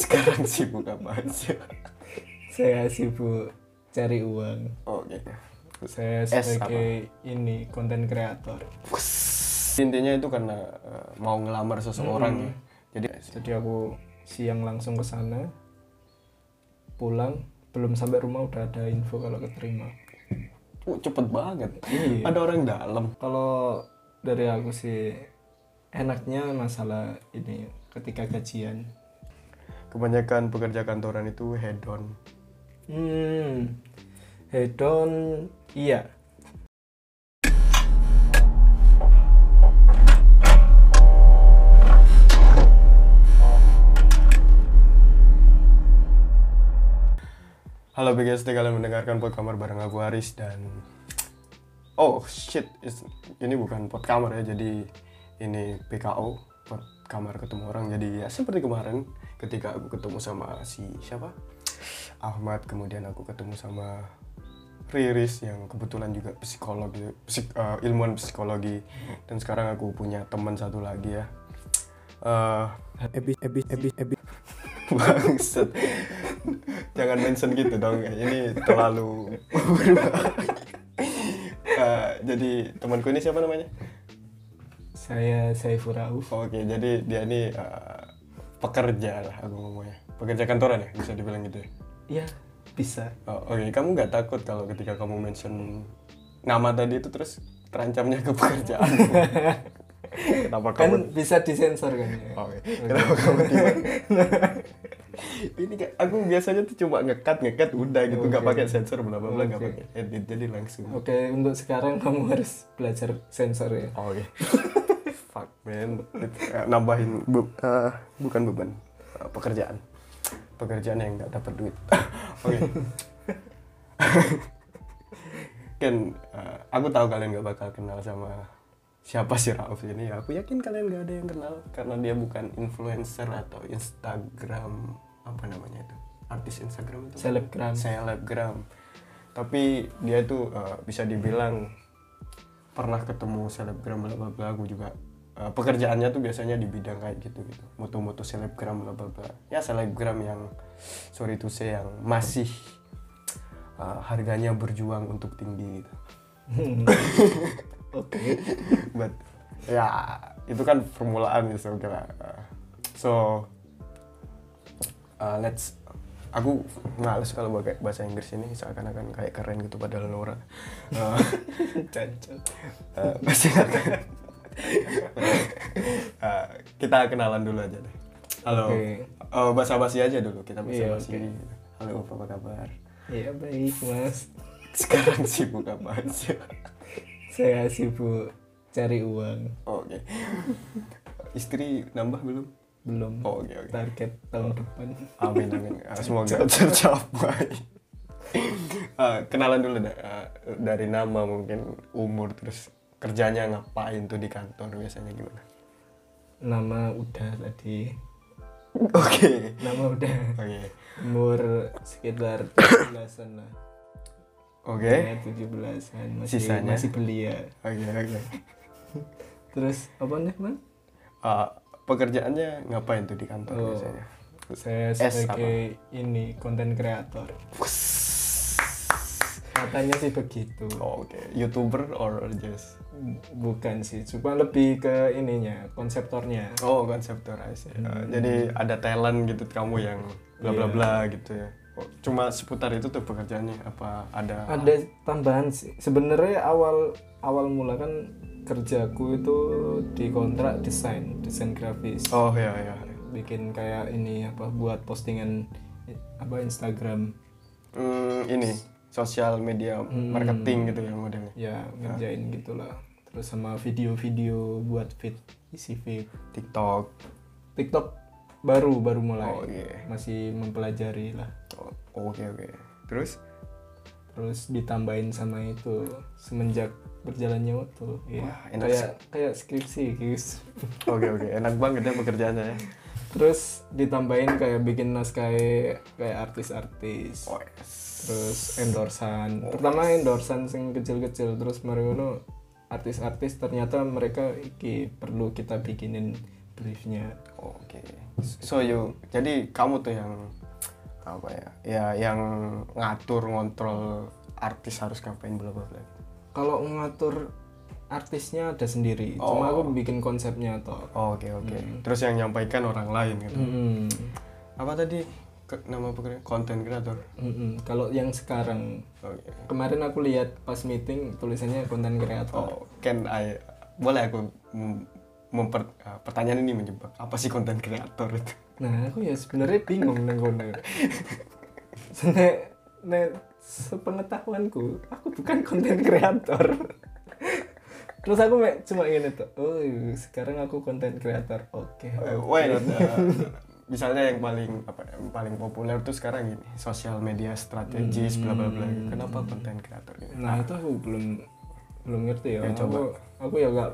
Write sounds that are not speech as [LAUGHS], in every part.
Sekarang sibuk apa aja? Saya sibuk cari uang. Oke. Saya S sebagai ini konten kreator. Intinya itu karena eh, mau ngelamar seseorang ya. Jadi Jadi aku siang langsung ke sana. Pulang belum sampai rumah udah ada info kalau keterima. uh, cepet banget. Iya. Ada orang dalam. Kalau dari aku sih enaknya masalah ini ketika gajian. Kebanyakan pekerja kantoran itu head on. Hmm. Hedon iya. Halo BGST kalian mendengarkan pot kamar bareng aku Aris dan oh shit is- ini bukan pot kamar ya jadi ini PKO pot kamar ketemu orang jadi ya seperti kemarin ketika aku ketemu sama si siapa Ahmad kemudian aku ketemu sama Riris yang kebetulan juga psikologi psik- eh, ilmuwan psikologi dan sekarang aku punya teman satu lagi ya Eh, Ebi ebi ebi ebi. Bangsat. Jangan mention gitu dong. Ini terlalu [LAUGHS] Eh, jadi temanku ini siapa namanya? Saya Saiful Rauf. Oke, jadi dia ini eh, pekerja lah aku ngomongnya. Pekerja kantoran ya, bisa dibilang gitu ya. Iya, bisa. Oh, Oke, kamu nggak takut kalau ketika kamu mention nama tadi itu terus terancamnya ke pekerjaan? [LAUGHS] Kenapa Kan kamu? bisa disensor kan ya. Oke, kenapa kamu diam? ini kayak aku biasanya tuh cuma ngekat ngekat udah gitu nggak Oke. pakai sensor bla bla bla nggak Oke. pakai edit jadi langsung Oke, untuk sekarang kamu harus belajar sensor ya. oke fuck [LAUGHS] eh, [LAUGHS] nambahin bu- eh, bukan beban. Eh, pekerjaan. Pekerjaan yang nggak dapat duit. [LAUGHS] Oke. Kan eh, aku tahu kalian nggak bakal kenal sama siapa sih Rauf ini. Aku yakin kalian nggak ada yang kenal karena dia bukan influencer atau Instagram apa namanya itu? Artis Instagram itu. Selebgram. selebgram. Tapi dia itu eh, bisa dibilang pernah ketemu selebgram bla bla bla. Aku juga eh, pekerjaannya tuh biasanya di bidang kayak gitu gitu. Mutu-mutu selebgram bla bla bla. Ya selebgram yang sorry to say yang masih eh, harganya berjuang untuk tinggi gitu. [LAUGHS] Oke. but ya itu kan permulaan ya so kira so uh, let's aku males kalau pakai bahasa Inggris ini seakan-akan kayak keren gitu padahal Nora. Uh, uh, pasti akan Uh, [LAUGHS] kita kenalan dulu aja deh halo Oke. Oh, basa-basi aja dulu kita Iya, basa-basi oke. halo apa kabar Iya baik mas. [LAUGHS] sekarang sibuk apa aja Saya sibuk cari uang. oke istri nambah belum Belum. Oh, oke oke Target tahun depan. Amin amin. [LAUGHS] Ah, Semoga tercapai. Ah, kenalan dulu dah. Ah, dari nama mungkin umur terus kerjanya ngapain tuh di kantor biasanya gimana? Nama udah tadi. Oke. Nama udah. Oke. Umur sekitar [COUGHS] 17-an lah. Oke. Ya, 17-an. Masih, Sisanya? masih belia. Oke oke. [LAUGHS] Terus apa nih man? Ah, pekerjaannya ngapain tuh di kantor Oh. biasanya? Saya S sebagai ini konten kreator. Katanya sih begitu. Oh, Oke. Youtuber or just? Bukan sih, cuma lebih ke ininya, konseptornya. Oh konseptor see. Ah, jadi ada talent gitu kamu yang bla bla Iya. bla gitu ya. Oh, cuma seputar itu tuh pekerjaannya apa ada? Ada tambahan sih. Sebenarnya awal awal mula kan kerjaku itu di kontrak desain, desain grafis. Oh ya ya. Bikin kayak ini apa buat postingan i- apa Instagram. Hmm, ini sosial media Hmm. marketing gitu ya modelnya. Ya, ngerjain gitulah. Terus sama video-video buat feed, isi feed. TikTok. TikTok baru baru mulai. Oh iya. Masih mempelajari lah. Oh, Oke oke. Terus? terus ditambahin sama itu semenjak berjalannya waktu ya Wah, enak kayak kayak skripsi guys [LAUGHS] Oke oke. Enak banget ya pekerjaannya ya. terus ditambahin kayak bikin naskah kayak artis-artis Oh, yes. Terus endorsan pertama endorsan sing kecil-kecil terus mari ngono artis-artis ternyata mereka iki perlu kita bikinin briefnya Oke. So you jadi kamu tuh yang apa ya? Ya yang ngatur ngontrol artis harus ngapain bla bla bla. kalau ngatur artisnya ada sendiri Oh. cuma aku bikin konsepnya toh Oh, Oke oke. Terus yang nyampaikan orang lain gitu. Mm-mm. Apa tadi ke- nama pekerjaan konten kreator? Mm-mm. kalau yang sekarang Oke. kemarin aku lihat pas meeting tulisannya konten kreator Oh, can I boleh aku mem- memper uh, pertanyaan ini menjebak apa sih konten kreator itu? nah aku ya sebenarnya bingung nang kono nek nek sepengetahuanku aku bukan konten kreator terus aku cuma ingin itu oh iya, sekarang aku konten kreator oke Eh, Wait, uh, misalnya yang paling apa ya, yang paling populer tuh sekarang gini, sosial media strategis bla bla bla. Kenapa konten kreator ini? nah itu aku belum belum ngerti ya, Ya, aku coba. aku ya gak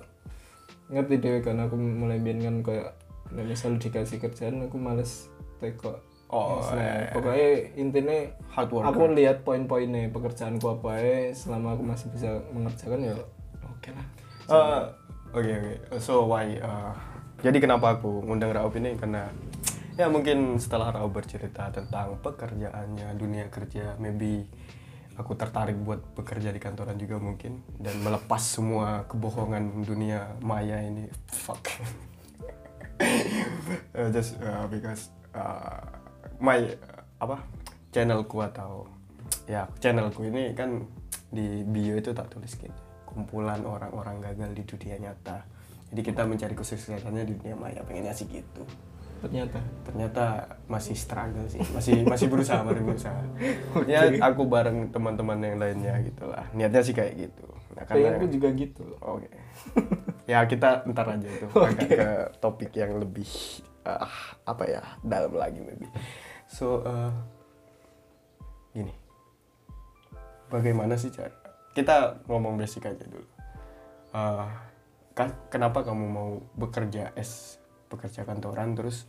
ngerti deh kan aku mulai kan kayak misal dikasih kerjaan aku males teko Oh, Nah, eh, pokoknya intinya hard work. aku lihat poin-poinnya pekerjaanku apa ya selama aku masih bisa mengerjakan ya oke lah Eh, Oke oke. So why? uh, jadi kenapa aku ngundang Raub ini karena ya mungkin setelah Raub bercerita tentang pekerjaannya, dunia kerja, maybe aku tertarik buat bekerja di kantoran juga mungkin. Dan melepas semua kebohongan dunia maya ini. Fuck. [LAUGHS] Uh, just uh, because uh, my uh, apa? Channelku atau ya channelku ini kan di bio itu tak tulis gini kumpulan orang-orang gagal di dunia nyata. Jadi kita mencari kesuksesannya di dunia maya. Pengennya sih gitu ternyata. Ternyata masih struggle sih. Masih masih berusaha masih berusaha. Ya aku bareng teman-teman yang lainnya gitulah niatnya sih kayak gitu. Nah, pengenku juga gitu. Oke. ya kita ntar aja itu agak ke topik yang lebih ah, apa ya dalam lagi maybe. So eh, gini, bagaimana sih cara? Kita ngomong basic aja dulu. Kan- kenapa kamu mau bekerja as pekerja kantoran terus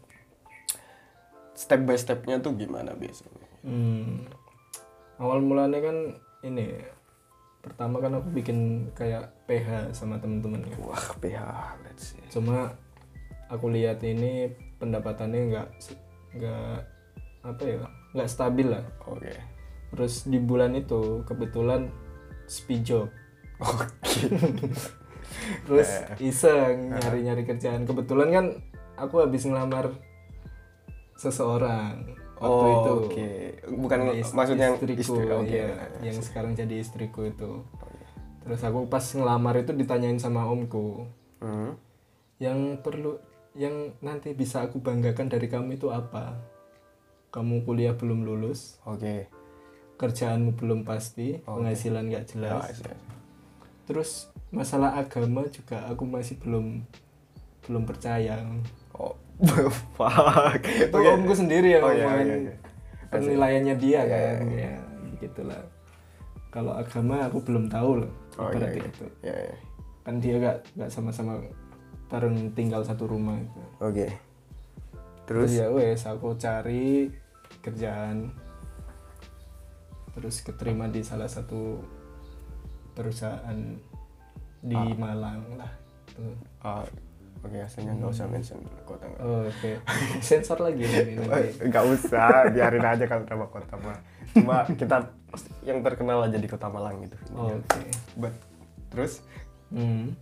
step by stepnya tuh gimana biasanya? hmm. awal mulanya kan ini pertama kan aku bikin kayak PH sama temen-temen kan. Wah PH, let's see. cuma aku lihat ini pendapatannya nggak nggak apa ya nggak stabil lah Oke. terus di bulan itu kebetulan speed job [LAUGHS] Oke. Terus Eh. iseng nyari-nyari kerjaan kebetulan kan aku habis ngelamar seseorang waktu Oh, itu Oke. Bukan Sama is- maksudnya istriku istri. Oke. iya, yang sekarang jadi istriku itu Oke. terus aku pas ngelamar itu ditanyain sama omku Hmm. yang perlu yang nanti bisa aku banggakan dari kamu itu apa kamu kuliah belum lulus Oke. kerjaanmu belum pasti penghasilan nggak Ya, jelas yes. terus masalah agama juga aku masih belum belum percaya Oh, [LAUGHS] fuck. itu Oke. omku sendiri yang Oh, iya, ngomongin iya, iya. penilaiannya dia Iya, kan ya gitulah kalau agama aku belum tahu loh Oh, iya, ibaratnya iya. gitu Ya, ya. kan dia gak gak sama-sama bareng tinggal satu rumah gitu. Oke. terus Terus ya wes aku cari kerjaan terus keterima di salah satu perusahaan di Ah. Malang lah tuh. ah, oke asalnya nggak usah mention kota. Oh, oke sensor lagi ini nanti Eh, nggak usah, biarin aja kalau nama kota mah. Cuma kita yang terkenal aja di kota Malang gitu. Oh, oke But, terus Hmm.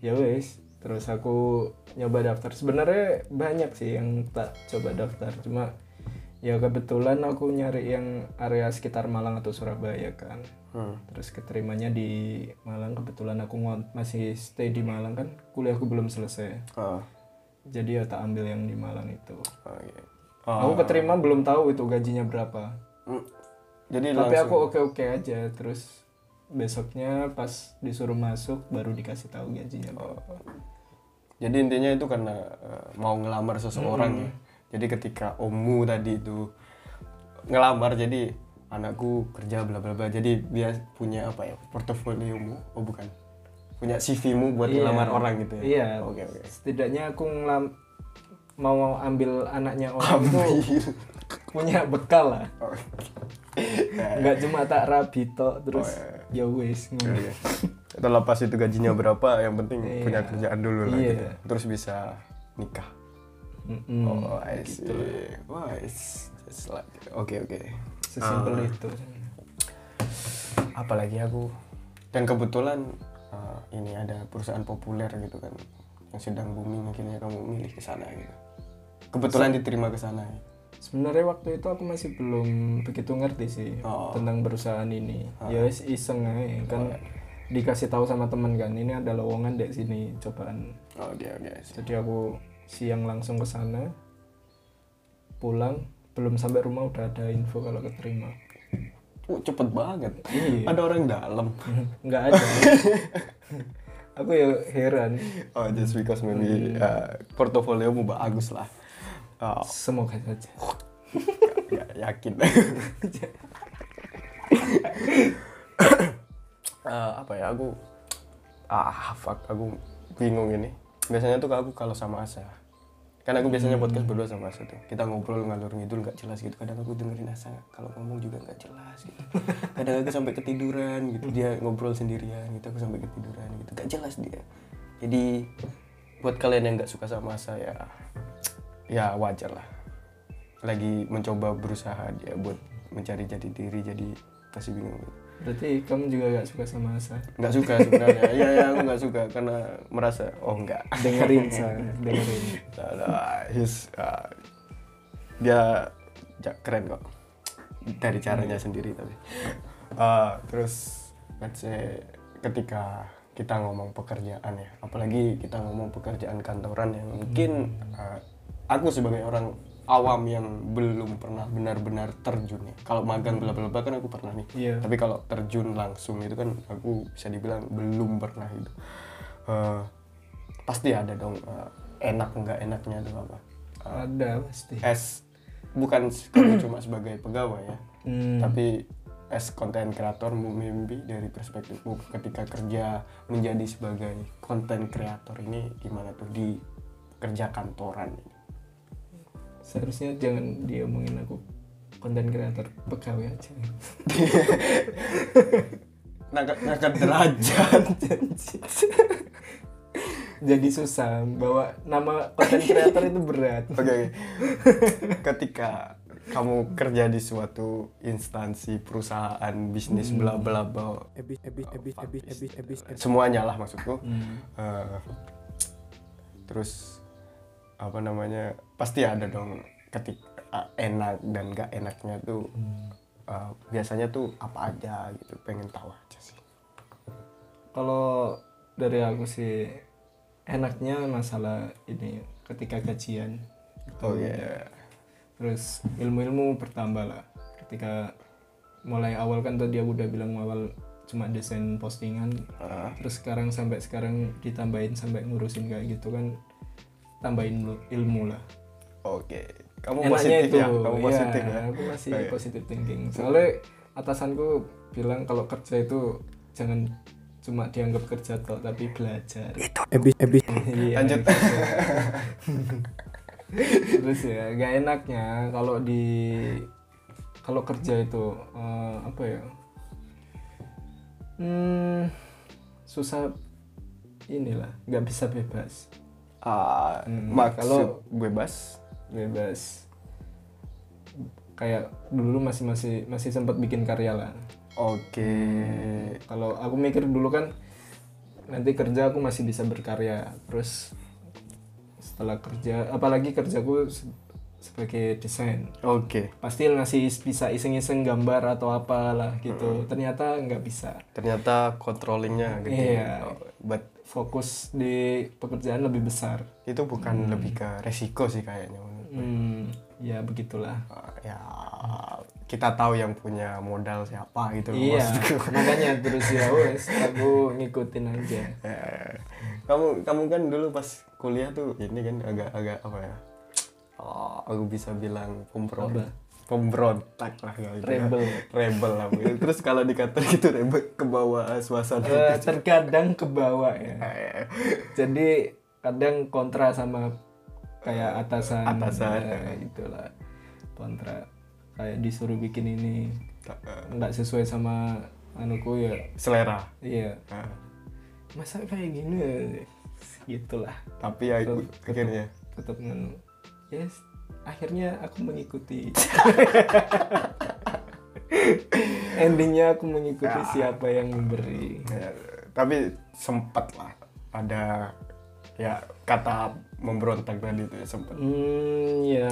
Ya wes, terus aku nyoba daftar. Sebenarnya banyak sih yang tak coba daftar, cuma ya kebetulan aku nyari yang area sekitar Malang atau Surabaya kan. hmm. Terus keterimanya di Malang, kebetulan aku masih stay di Malang kan, kuliahku belum selesai. Ah, Jadi ya tak ambil yang di Malang itu. oke. Aku keterima belum tahu itu gajinya berapa. Hmm. Jadi Tapi langsung aku oke-oke aja, terus besoknya pas disuruh masuk baru dikasih tahu gajinya berapa. Jadi intinya itu karena eh, mau ngelamar seseorang ya. Jadi ketika ommu tadi itu ngelamar jadi anakku kerja bla bla bla. Jadi dia punya apa ya? Portofoliomu. Oh bukan. Punya CV-mu buat Iya. ngelamar orang gitu ya. Iya. Oke oke. Setidaknya aku ngelam mau ambil anaknya orang itu punya bekal lah. Enggak cuma tak rabi tok terus ya wes ngono. Iya. Terlepas itu gajinya berapa, yang penting Iya. punya kerjaan dulu lah Iya. gitu. Terus bisa nikah Mm-mm. oh I see Gitu. wah it's just like oke oke sesimpel Ah. itu apalagi aku dan kebetulan uh, ini ada perusahaan populer gitu kan yang sedang booming akhirnya kamu milih ke sana gitu kebetulan diterima ke sana ya. sebenarnya waktu itu aku masih belum begitu ngerti sih Oh. tentang perusahaan ini ya wis iseng aja kan Oh, dikasih tahu sama teman kan ini ada lowongan dek sini cobaan oh dia guys jadi aku siang langsung ke sana pulang belum sampai rumah udah ada info kalau keterima. Oh, cepet banget. Iya. ada orang dalam. [LAUGHS] Nggak ada. [LAUGHS] Aku ya heran. Oh just because maybe uh, portofoliomu bagus lah. Oh, semoga saja. Nggak yakin. Eh, [LAUGHS] apa ya aku ah fuck aku bingung ini biasanya tuh aku kalau sama Asa. Kan aku biasanya podcast berdua sama Asa tuh. Kita ngobrol ngalur ngidul nggak jelas gitu. Kadang aku dengerin Asa kalau ngomong juga nggak jelas gitu. [LAUGHS] Kadang aku sampai ketiduran gitu. Dia ngobrol sendirian gitu aku sampai ketiduran gitu. Nggak jelas dia. Jadi buat kalian yang nggak suka sama Asa ya ya wajar lah. Lagi mencoba berusaha dia buat mencari jati diri jadi pasti bingung gitu. Berarti kamu juga nggak suka sama Asa? Nggak suka sebenarnya. Iya ya aku nggak suka karena merasa oh enggak dengerin saya [LAUGHS] dengerin. Nah, nah, his uh, dia ja- keren kok. Dari caranya sendiri tapi. Uh, terus let's say ketika kita ngomong pekerjaan ya apalagi kita ngomong pekerjaan kantoran yang mungkin uh, aku sebagai orang awam yang belum pernah benar-benar terjun ya. Kalau magang bla kan aku pernah nih. Iya. tapi kalau terjun langsung itu kan aku bisa dibilang belum pernah gitu Eh, pasti ada dong eh, enak nggak enaknya itu apa? Eh, ada pasti. as bukan s- kamu [CLEARS THROAT] cuma sebagai pegawai ya. Hmm. tapi as konten kreator mimpi dari perspektifmu ketika kerja menjadi sebagai konten kreator ini gimana tuh? Di kerja kantoran ini seharusnya jangan diomongin aku konten kreator pegawai aja. Ngangkat ngangkat derajat. Jadi susah bawa nama konten kreator itu berat. [LAUGHS] Oke, ketika kamu kerja di suatu instansi perusahaan bisnis bla bla bla ebis semuanya lah maksudku. Hmm. Eh, terus apa namanya pasti ada dong ketika enak dan gak enaknya tuh eh, biasanya tuh apa aja gitu pengen tahu aja sih. Kalau dari aku sih enaknya masalah ini ketika gajian. Oh iya. terus ilmu-ilmu bertambah lah. Ketika mulai awal kan tadi aku udah bilang awal cuma desain postingan. Ah, terus sekarang sampai sekarang ditambahin sampai ngurusin kayak gitu kan tambahin ilmu lah. Oke kamu enaknya positif itu. ya? Kamu Iya, positif ya? aku masih Oh, iya. positive thinking. Soalnya atasanku bilang kalau kerja itu jangan cuma dianggap kerja toh tapi belajar. Ebis [LAUGHS] ebis Iya, Lanjut. [LAUGHS] terus ya gak enaknya kalau di kalau kerja itu eh, apa ya? Hmm, susah inilah nggak bisa bebas Ah, Hmm, maksud kalau- bebas bebas. Kayak dulu masih masih masih sempat bikin karya lah. Oke. Kalau aku mikir dulu kan nanti kerja aku masih bisa berkarya. Terus setelah kerja apalagi kerjaku se- sebagai desain. Oke. Pasti masih bisa iseng-iseng gambar atau apalah Hmm. gitu ternyata nggak bisa. Ternyata controllingnya gede. Iya. Oh, but fokus di pekerjaan lebih besar. Itu bukan lebih ke resiko sih kayaknya hmm, ya begitulah. Uh, ya kita tahu yang punya modal siapa gitu loh iya makanya [LAUGHS] terus ya wes aku ngikutin aja. Eh, kamu kamu kan dulu pas kuliah tuh ini kan agak-agak apa ya? Oh, aku bisa bilang pemberontak pemberontak lah gitu. Rebel. rebel lah. Gitu. [LAUGHS] terus kalau dikata gitu rebel ke bawah suasana Eh, terkadang ke bawah ya. Eh, jadi kadang kontra sama kayak atasan Atasan. ya, itulah. Kontra. Kayak disuruh bikin ini. Eh, nggak sesuai sama anuku ya. Selera. Iya. Eh, masa kayak gini ya? Gitulah. Tapi ya Betul, akhirnya. tetap nganu. Yes akhirnya aku mengikuti. [LAUGHS] Endingnya aku mengikuti Ya. siapa yang memberi. Ya, tapi sempat lah. Ada ya kata memberontak tadi itu ya sempat hmm ya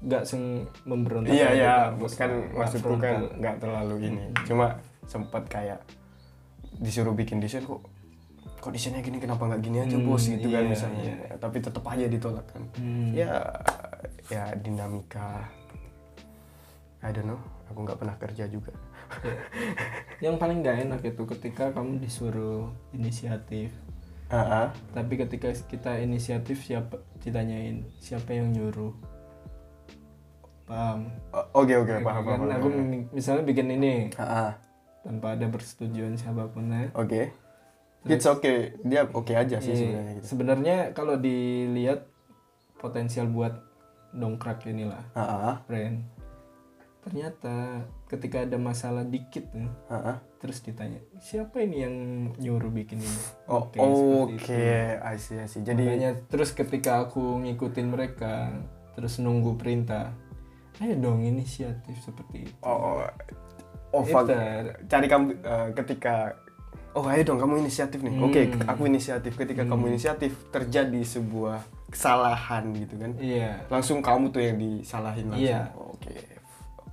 nggak seng memberontak iya iya kan Nggak maksudku kan nggak terlalu ini cuma sempat kayak disuruh bikin desain kok kok desainnya gini? Kenapa nggak gini aja Hmm, bos? Gitu kan iya, misalnya. iya. tapi tetap aja ditolak kan. Hmm. ya ya dinamika. I don't know aku nggak pernah kerja juga. Ya. [LAUGHS] yang paling nggak enak itu ketika kamu disuruh inisiatif. Ah. tapi ketika kita inisiatif siapa ditanyain siapa yang nyuruh? Paham? Oke oke paham kan paham aku paham. misalnya bikin ini. Ah. tanpa ada persetujuan siapa pun ya. Oke. It's okay. Dia oke aja sih Iya, sebenarnya gitu. Sebenarnya kalau dilihat potensial buat dongkrak inilah Ah, ah. brand ternyata ketika ada masalah dikit nih, Ah, ah. terus ditanya siapa ini yang nyuruh bikin ini Oh, Oke, I see, I see. Jadi, Makanya terus ketika aku ngikutin mereka terus nunggu perintah ayo dong inisiatif seperti itu oh, oh, oh fuck. Cari kamu eh, ketika, oh ayo dong kamu inisiatif nih. Oke, Hmm. aku inisiatif. Ketika kamu inisiatif, terjadi sebuah kesalahan gitu kan. iya Langsung kamu tuh yang disalahin langsung. Iya. Oke.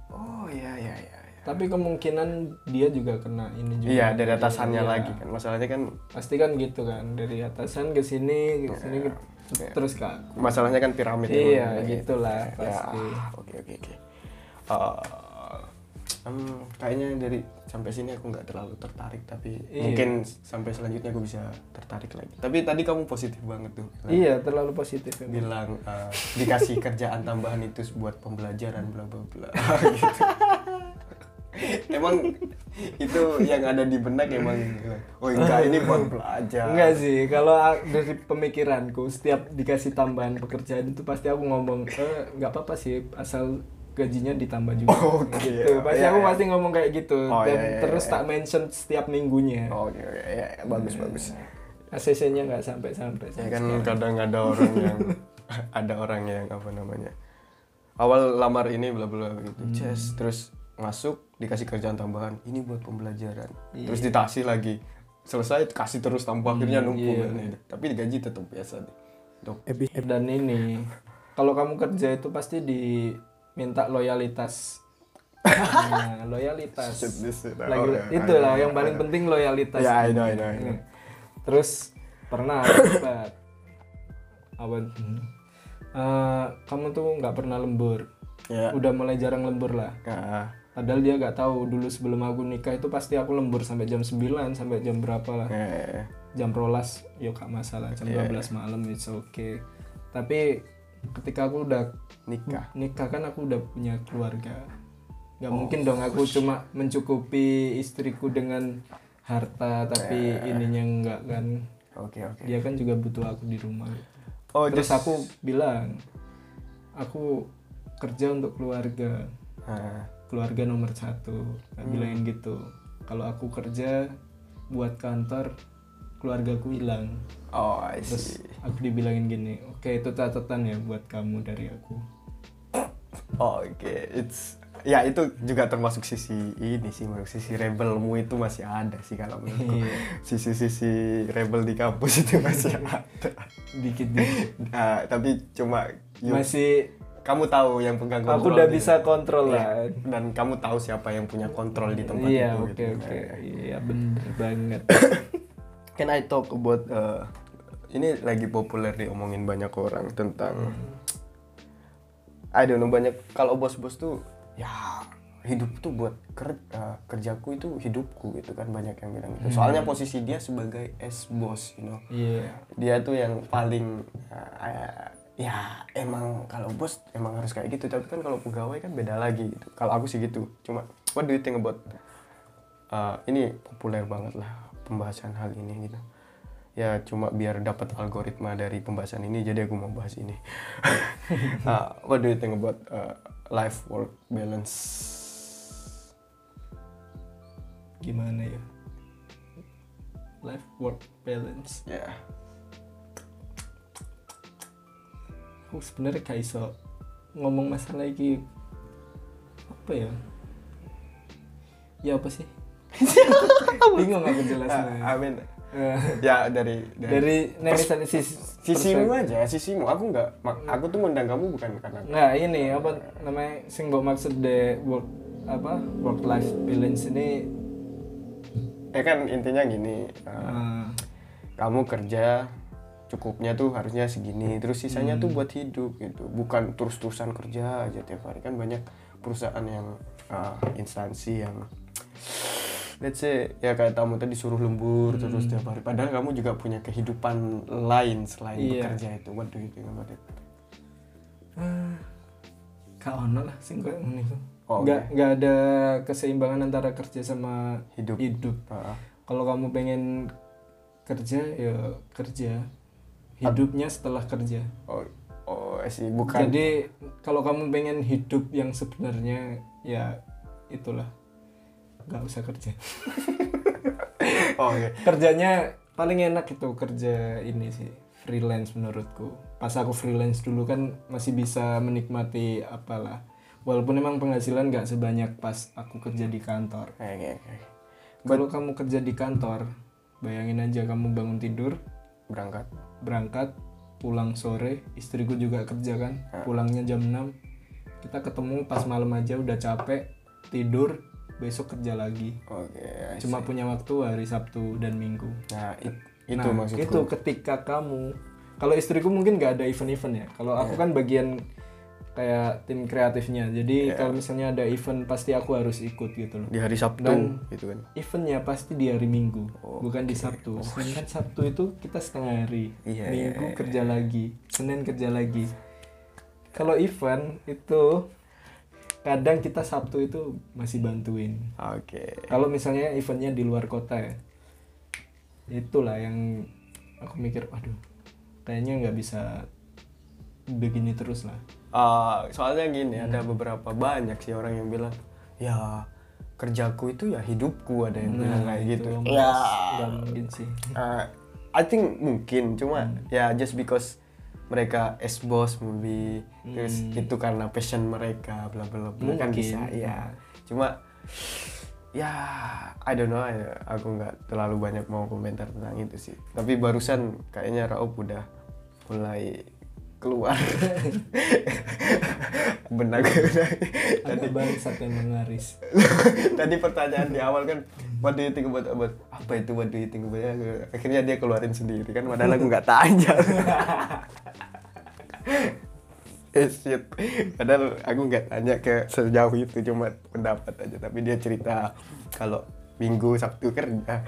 Oh iya iya iya. iya. tapi kemungkinan dia juga kena ini juga Iya dari atasannya Iya. lagi kan. Masalahnya kan, pasti kan gitu kan dari atasan ke sini ke sini ke- Iya. terus aku masalahnya kan piramid. iya emang. gitulah Ya, pasti oke oke oke. Em, kayaknya dari sampai sini aku nggak terlalu tertarik tapi Iya. mungkin sampai selanjutnya aku bisa tertarik lagi. Tapi tadi kamu positif banget tuh. bilang- iya terlalu positif emang. Bilang eh, dikasih kerjaan tambahan itu buat pembelajaran bla bla bla. [LAUGHS] gitu. Emang itu yang ada di benak emang oh enggak ini buat belajar. Enggak sih, kalau dari pemikiranku setiap dikasih tambahan pekerjaan itu pasti aku ngomong eh nggak apa-apa sih asal gajinya ditambah [LAUGHS] juga. Oke, gitu. Pasti iya, aku iya. pasti ngomong kayak gitu. Oh, Dan iya, iya, terus iya. tak mention setiap minggunya. Oke oke ya, ya, bagus bagus. ACC-nya nggak sampai-sampai. Ya kan kadang ada orang yang [LAUGHS] ada orang yang apa namanya awal lamar ini bla bla gitu Ces, terus masuk dikasih kerjaan tambahan ini buat pembelajaran terus dikasih lagi selesai kasih terus tambah akhirnya numpuk iya. kan, ya. tapi gaji tetap biasa deh Dan ini kalau kamu kerja itu pasti diminta loyalitas. [LAUGHS] Nah, loyalitas. Shit. Lagi, ya, itulah ya, yang paling penting loyalitas. Ya, I know, I know, I know. Hmm. Terus pernah apa? Eh, kamu tuh nggak pernah lembur. ya Udah mulai jarang lembur lah. Ah, Padahal dia nggak tahu dulu sebelum aku nikah itu pasti aku lembur sampai jam 9 sampai jam berapa lah. eh, Jam rolas yo gak masalah. Jam Iya. 12 malam it's okay. Tapi ketika aku udah nikah. Nikah kan aku udah punya keluarga. Nggak mungkin dong aku cuma mencukupi istriku dengan harta tapi ininya enggak kan. Oke oke. Dia kan juga butuh aku di rumah. Oh terus just- aku bilang aku kerja untuk keluarga. Keluarga nomor satu. Nggak bilangin gitu kalau aku kerja buat kantor keluargaku hilang oh I terus see aku dibilangin gini oke itu catatan ya buat kamu dari aku Oh, Oke, it's ya itu juga termasuk sisi ini sih menurut sisi rebelmu itu masih ada sih kalau menurutku Iya. sisi-sisi rebel di kampus itu masih [LAUGHS] ada. dikit dikit Nah, [LAUGHS] tapi cuma you- masih kamu tahu yang pegang kontrol. aku udah di- bisa kontrol Iya, lah dan kamu tahu siapa yang punya kontrol di tempat iya itu. oke gitu. oke iya bener banget [COUGHS] Can I talk about uh, ini lagi populer diomongin banyak orang tentang I don't know banyak kalau bos-bos tuh ya hidup tuh buat ker- uh, kerjaku itu hidupku gitu kan banyak yang bilang gitu. Soalnya posisi dia sebagai S bos, you know. iya Dia tuh yang paling uh, uh, ya emang kalau bos emang harus kayak gitu tapi kan kalau pegawai kan beda lagi gitu. Kalau aku sih gitu. Cuma what do you think about uh, ini populer banget lah pembahasan hal ini gitu. Ya cuma biar dapat algoritma dari pembahasan ini jadi aku mau bahas ini. Uh, [LAUGHS] what do you think about uh, life work balance? Gimana ya? Life work balance? Ya. Aku aku sebenarnya gak iso ngomong masalah iki. Apa ya? Ya apa sih [LAUGHS] bingung aku jelasnya Ah, amin. Ya dari dari nih misalnya sis- sisimu aja sisimu. Aku nggak aku tuh ngundang kamu bukan karena Nggak ini apa namanya sing mbok maksud de work apa work life balance ini. Ya kan intinya gini uh, kamu kerja cukupnya tuh harusnya segini terus sisanya Hmm. tuh buat hidup gitu. Bukan terus-terusan kerja aja tiap hari. Kan banyak perusahaan yang uh, instansi yang let's say ya kayak kamu tadi suruh lembur terus tiap hari padahal kamu juga punya kehidupan lain selain Iya. bekerja itu what do you think about it gak ono lah sing koyo iku. Oh, nggak nggak ada keseimbangan antara kerja sama hidup hidup. Ah, Kalau kamu pengen kerja ya kerja. Hidupnya setelah kerja. oh oh sih bukan Jadi kalau kamu pengen hidup yang sebenarnya ya itulah nggak usah kerja. [LAUGHS] oh oke Kerjanya paling enak itu kerja ini sih freelance menurutku. Pas aku freelance dulu kan masih bisa menikmati apalah. Walaupun emang penghasilan nggak sebanyak pas aku kerja di kantor. oke oke Kalau kamu kerja di kantor, bayangin aja kamu bangun tidur, berangkat berangkat, pulang sore, istriku juga kerja kan, pulangnya jam 6. Kita ketemu pas malam aja udah capek, tidur, besok kerja lagi. oke I Cuma punya waktu hari Sabtu dan Minggu. nah it- itu Nah, maksudku itu ketika kamu kalau istriku mungkin nggak ada event-event ya. Kalau aku kan bagian kayak tim kreatifnya. Jadi kalau misalnya ada event pasti aku harus ikut gitu loh. di hari Sabtu Dan- gitu kan Eventnya pasti di hari Minggu, Oh, bukan di Sabtu. Sedangkan Sabtu itu kita setengah hari, Iya, Minggu iya, kerja lagi, Senin kerja lagi. Kalau event itu kadang kita Sabtu itu masih bantuin. oke Kalau misalnya eventnya di luar kota ya, itulah yang aku mikir, aduh, kayaknya nggak bisa begini terus lah. Ah, soalnya gini ada Hmm. beberapa banyak sih orang yang bilang ya kerjaku itu ya hidupku ada yang bilang kayak gitu Nah, itu ya nggak mungkin sih. ah, I think mungkin cuma Hmm. ya just because mereka boss maybe terus Hmm. itu karena passion mereka bla bla bla. Kan bisa ya cuma ya I don't know ya, aku nggak terlalu banyak mau komentar tentang itu sih. Tapi barusan kayaknya Raub udah mulai keluar. Benak Ada bangsat yang mengaris. tadi pertanyaan di awal kan what do you think about about apa itu what do you think about? Akhirnya dia keluarin sendiri kan padahal aku nggak tanya. [LAUGHS] Eh shit. Padahal aku nggak tanya ke sejauh itu cuma pendapat aja. Tapi dia cerita kalau minggu sabtu kerja. [LAUGHS]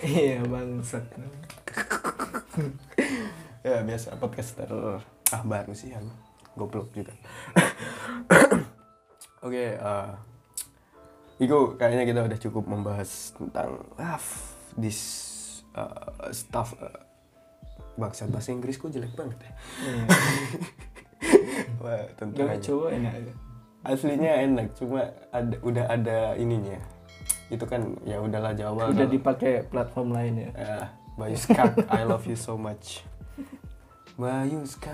Iya bangsat. [LAUGHS] ya biasa podcaster ah baru sih aku goblok juga [COUGHS] oke eh Iku kayaknya kita udah cukup membahas tentang ah, this uh, stuff uh, bangsa bahasa Inggrisku jelek banget ya. Iya. [LAUGHS] Wah, tentu Gak coba enak aja. Aslinya enak, cuma ada udah ada ininya. Itu kan ya udahlah Jawa. Udah dipakai platform lain ya. Ya, Bayu Skak, I love you so much. Bayu Skak.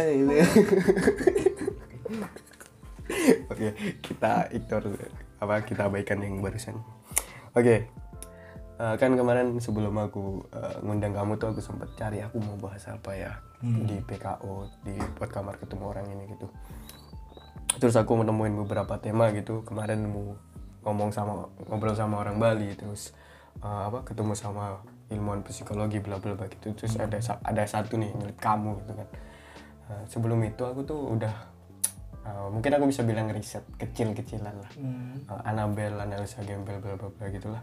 I love- Oke, kita ignore apa kita abaikan yang barusan. Oke. eh, kan kemarin sebelum aku eh, ngundang kamu tuh aku sempat cari aku mau bahas apa ya di PKO di buat kamar ketemu orang ini gitu. Terus aku menemuin beberapa tema gitu. Kemarin mau ngomong sama ngobrol sama orang Bali terus eh, apa ketemu sama ilmuwan psikologi bla bla bla gitu. Terus ada ada satu nih nyelip kamu gitu kan. Eh, sebelum itu aku tuh udah eh, mungkin aku bisa bilang riset kecil-kecilan lah. Hmm. Uh, Annabelle, analisa gembel, bla bla bla gitulah.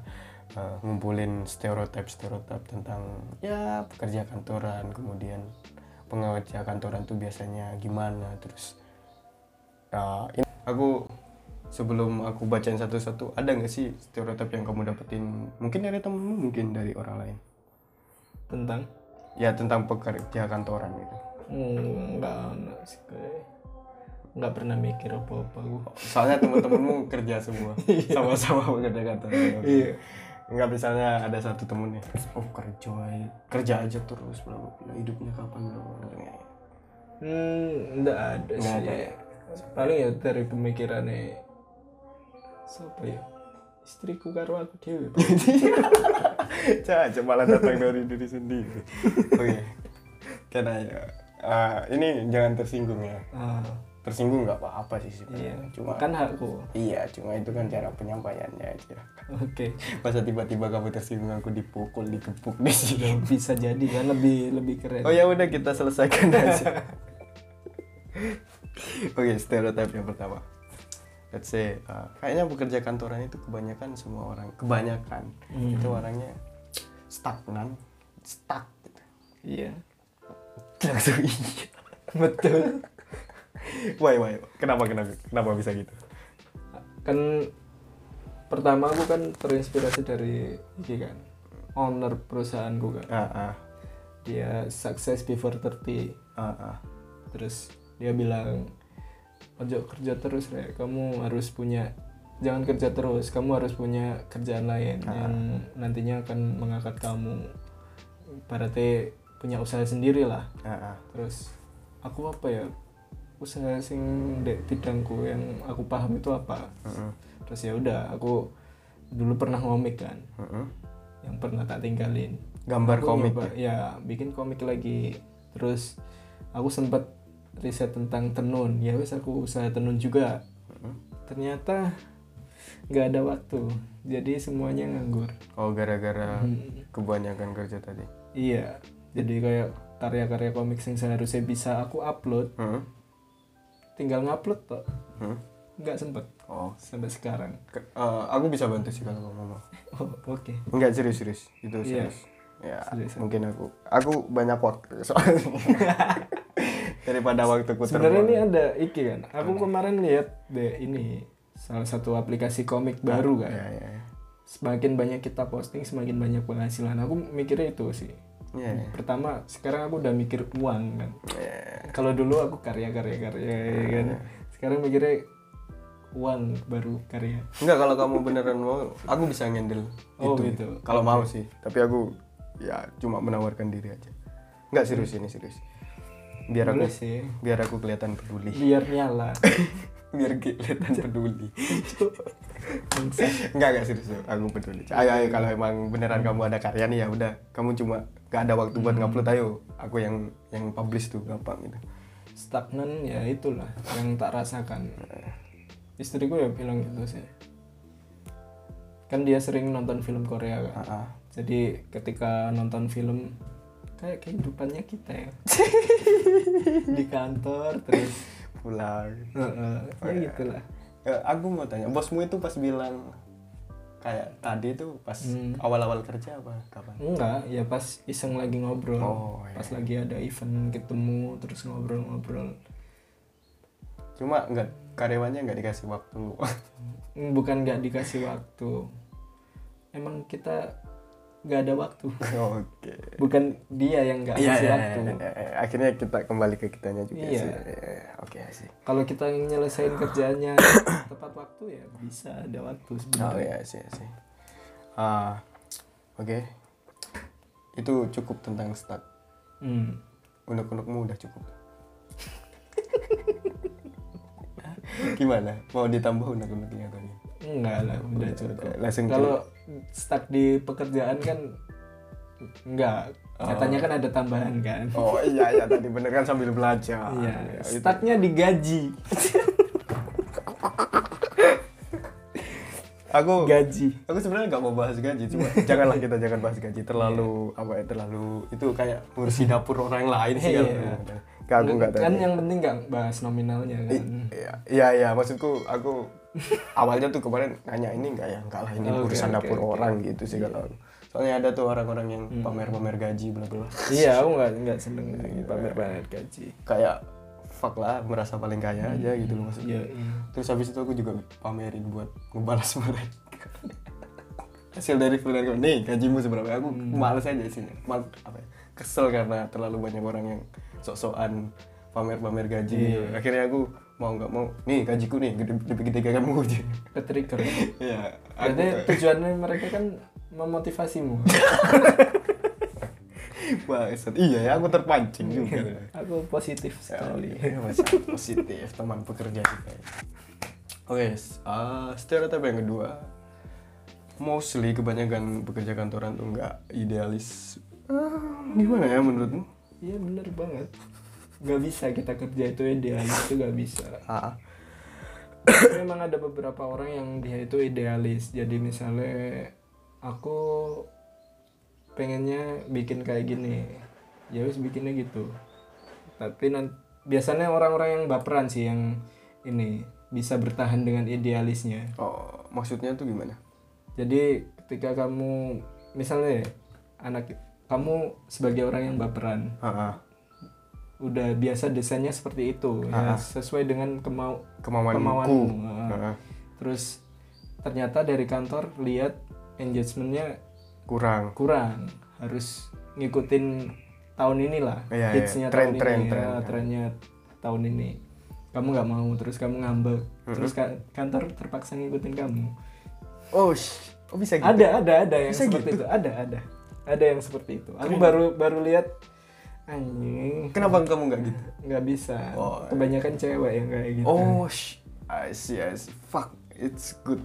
Uh, ngumpulin stereotip-stereotip tentang ya pekerja kantoran, kemudian pengerja kantoran tuh biasanya gimana, terus uh, ini aku sebelum aku bacain satu-satu ada nggak sih stereotip yang kamu dapetin mungkin dari temenmu mungkin dari orang lain Tentang? ya tentang pekerja kantoran gitu Hmm, enggak ono sih. Enggak pernah mikir apa-apa gua. soalnya [LAUGHS] temen-temenmu kerja semua sama-sama pekerja kantoran Iya. Enggak misalnya ada satu temen nih, oh kerja kerja aja terus, bla bla bla, hidupnya kapan bla bla bla. Hmm, enggak ada Nggak sih. ada? Paling ya dari pemikirannya siapa ya? Istriku karo aku dewe. Pak. [LAUGHS] Caca malah datang dari diri sendiri. [LAUGHS] Oke. Karena ya, ah, ini jangan tersinggung ya. ah, Tersinggung nggak apa-apa sih iya. sebenarnya. Cuma kan hakku. iya, cuma itu kan cara penyampaiannya aja. Oke. Masa tiba-tiba kamu tersinggung aku dipukul, dikepuk di sini. Bisa jadi kan lebih lebih keren. Oh ya udah kita selesaikan aja. [LAUGHS] Oke, stereotip yang pertama. Let's say, uh, kayaknya pekerja kantoran itu kebanyakan semua orang, kebanyakan Hmm. itu orangnya stagnan, stuck gitu. Iya. Langsung iya. Betul. Why, why? Kenapa, kenapa, kenapa bisa gitu? kan pertama aku kan terinspirasi dari ini kan owner perusahaanku kan Ah, ah, dia sukses before 30 ah, ah. terus dia bilang ojo kerja terus re kamu harus punya jangan kerja terus. Kamu harus punya kerjaan lain yang nantinya akan mengangkat kamu. Berarti punya usaha sendiri lah ah, ah. terus aku apa ya? Usaha sing dek bidangku yang aku paham itu apa? Terus ya udah aku dulu pernah ngomik kan. Yang pernah tak tinggalin. Gambar Aku komik. nyoba, ya bikin komik lagi. Terus aku sempat riset tentang tenun ya wes aku usaha tenun juga Mm-mm. ternyata nggak ada waktu jadi semuanya nganggur Oh, gara-gara Hmm, kebanyakan kerja tadi. iya jadi kayak karya-karya komik yang seharusnya bisa aku upload Hmm? tinggal ngupload toh Hmm? nggak sempet Oh, sampai sekarang ke- eh, aku bisa bantu sih kalau mau. [LAUGHS] oh, oke Enggak serius-serius, itu Iya. serius. Ya, Serius. mungkin aku. Aku banyak waktu soalnya. [LAUGHS] Daripada waktuku sebenarnya ini ada iki kan aku kemarin lihat deh ini salah satu aplikasi komik baru kan Ya, ya, ya. semakin banyak kita posting semakin banyak penghasilan aku mikirnya itu sih Iya, iya. pertama sekarang aku udah mikir uang kan Iya. kalau dulu aku karya karya karya ya kan sekarang mikirnya uang baru karya Enggak kalau kamu beneran mau, aku bisa ngendel Oh, itu. gitu. Kalau mau sih, tapi aku ya cuma menawarkan diri aja. Enggak serius ini serius. Biar aku sih biar aku kelihatan peduli. biar nyala [LAUGHS] biar kelihatan peduli. [LAUGHS] Bangsat. Enggak enggak serius, aku peduli. Ayo ayo kalau emang beneran kamu ada karya nih ya udah, kamu cuma gak ada waktu buat ngupload ayo. Aku yang yang publish tuh gampang gitu. stagnan ya itulah yang tak rasakan istriku ya bilang gitu sih kan dia sering nonton film Korea kan Ah, ah. jadi ketika nonton film kayak kehidupannya kita ya [LAUGHS] di kantor terus pulang. Heeh, ya gitulah aku mau tanya, bosmu itu pas bilang kayak tadi tuh pas Hmm. awal-awal kerja apa kapan? enggak ya pas iseng lagi ngobrol Oh, iya. pas lagi ada event ketemu terus ngobrol-ngobrol Cuma nggak karyawannya nggak dikasih waktu. bukan nggak dikasih waktu emang kita nggak ada waktu Oke. bukan dia yang nggak kasih iya, waktu iya, iya. akhirnya kita kembali ke kitanya juga Iya. sih. Iya, Oke sih. kalau kita nyelesain kerjanya tepat waktu ya bisa ada waktu Oh sebenarnya iya sih sih. Ah, oke. Itu cukup tentang stat. Hmm. Unek-unekmu udah cukup. [LAUGHS] Gimana? Mau ditambah unek-uneknya tadi? enggak lah udah cukup Langsung kalau stuck di pekerjaan kan enggak. Katanya kan ada tambahan kan. Oh iya iya tadi bener kan sambil belajar. iya itu. stucknya digaji Aku gaji. Aku sebenarnya nggak mau bahas gaji, cuma [LAUGHS] janganlah kita jangan bahas gaji. Terlalu apa ya terlalu itu kayak ngurusi dapur orang lain sih. Aku nggak tahu. kan yang penting nggak bahas nominalnya kan. Iya, iya, maksudku aku awalnya tuh kemarin nanya ini enggak ya, enggak lah ini Oke, urusan oke, dapur oke. orang gitu sih kalau aku. Soalnya ada tuh orang-orang yang pamer-pamer gaji bla bla. iya aku nggak nggak seneng pamer pamer gaji Kayak fuck lah merasa paling kaya aja gitu loh maksudnya. iya iya. Terus habis itu aku juga pamerin buat ngebalas mereka. [LAUGHS] Hasil dari freelance nih gajimu seberapa? Aku males aja sih. Mal, apa ya, kesel karena terlalu banyak orang yang sok-sokan pamer-pamer gaji. Akhirnya aku mau nggak mau, nih gajiku nih gede lebih gede kayak kamu aja. ke trigger Iya, aku berarti tujuannya mereka kan memotivasimu [LAUGHS] Bangsat. Iya ya, aku terpancing juga. aku positif sekali Oke, masih positif teman pekerja kita. Oke, uh, stereotip yang kedua, mostly kebanyakan pekerja kantoran tuh nggak idealis. Ah, gimana ya menurutmu? iya bener banget nggak bisa kita kerja itu idealis itu nggak bisa. Ah, memang ada beberapa orang yang dia itu idealis. Jadi misalnya aku pengennya bikin kayak gini. Ya wis bikinnya gitu. Tapi nan- biasanya orang-orang yang baperan sih yang ini bisa bertahan dengan idealisnya. Oh, maksudnya tuh gimana? jadi ketika kamu misalnya anak kamu sebagai orang yang baperan Ah, ah. Udah biasa desainnya seperti itu ya sesuai dengan kemau kemauanku. Kemauanmu, Ah, ah. terus ternyata dari kantor lihat engagementnya kurang. kurang harus ngikutin tahun inilah Iya, iya. hitsnya Tren, tahun tren, ini tren, ya, kan. trennya tahun ini kamu nggak mau terus kamu ngambek terus ka- kantor terpaksa ngikutin kamu Oh, sh- oh bisa gitu? ada ada ada yang Bisa seperti gitu? itu ada ada ada yang seperti itu aku baru baru lihat anjing Kenapa kamu nggak gitu? nggak bisa Oh. kebanyakan cewek yang kayak gitu Oh, sh- I see, I see. Fuck, it's good.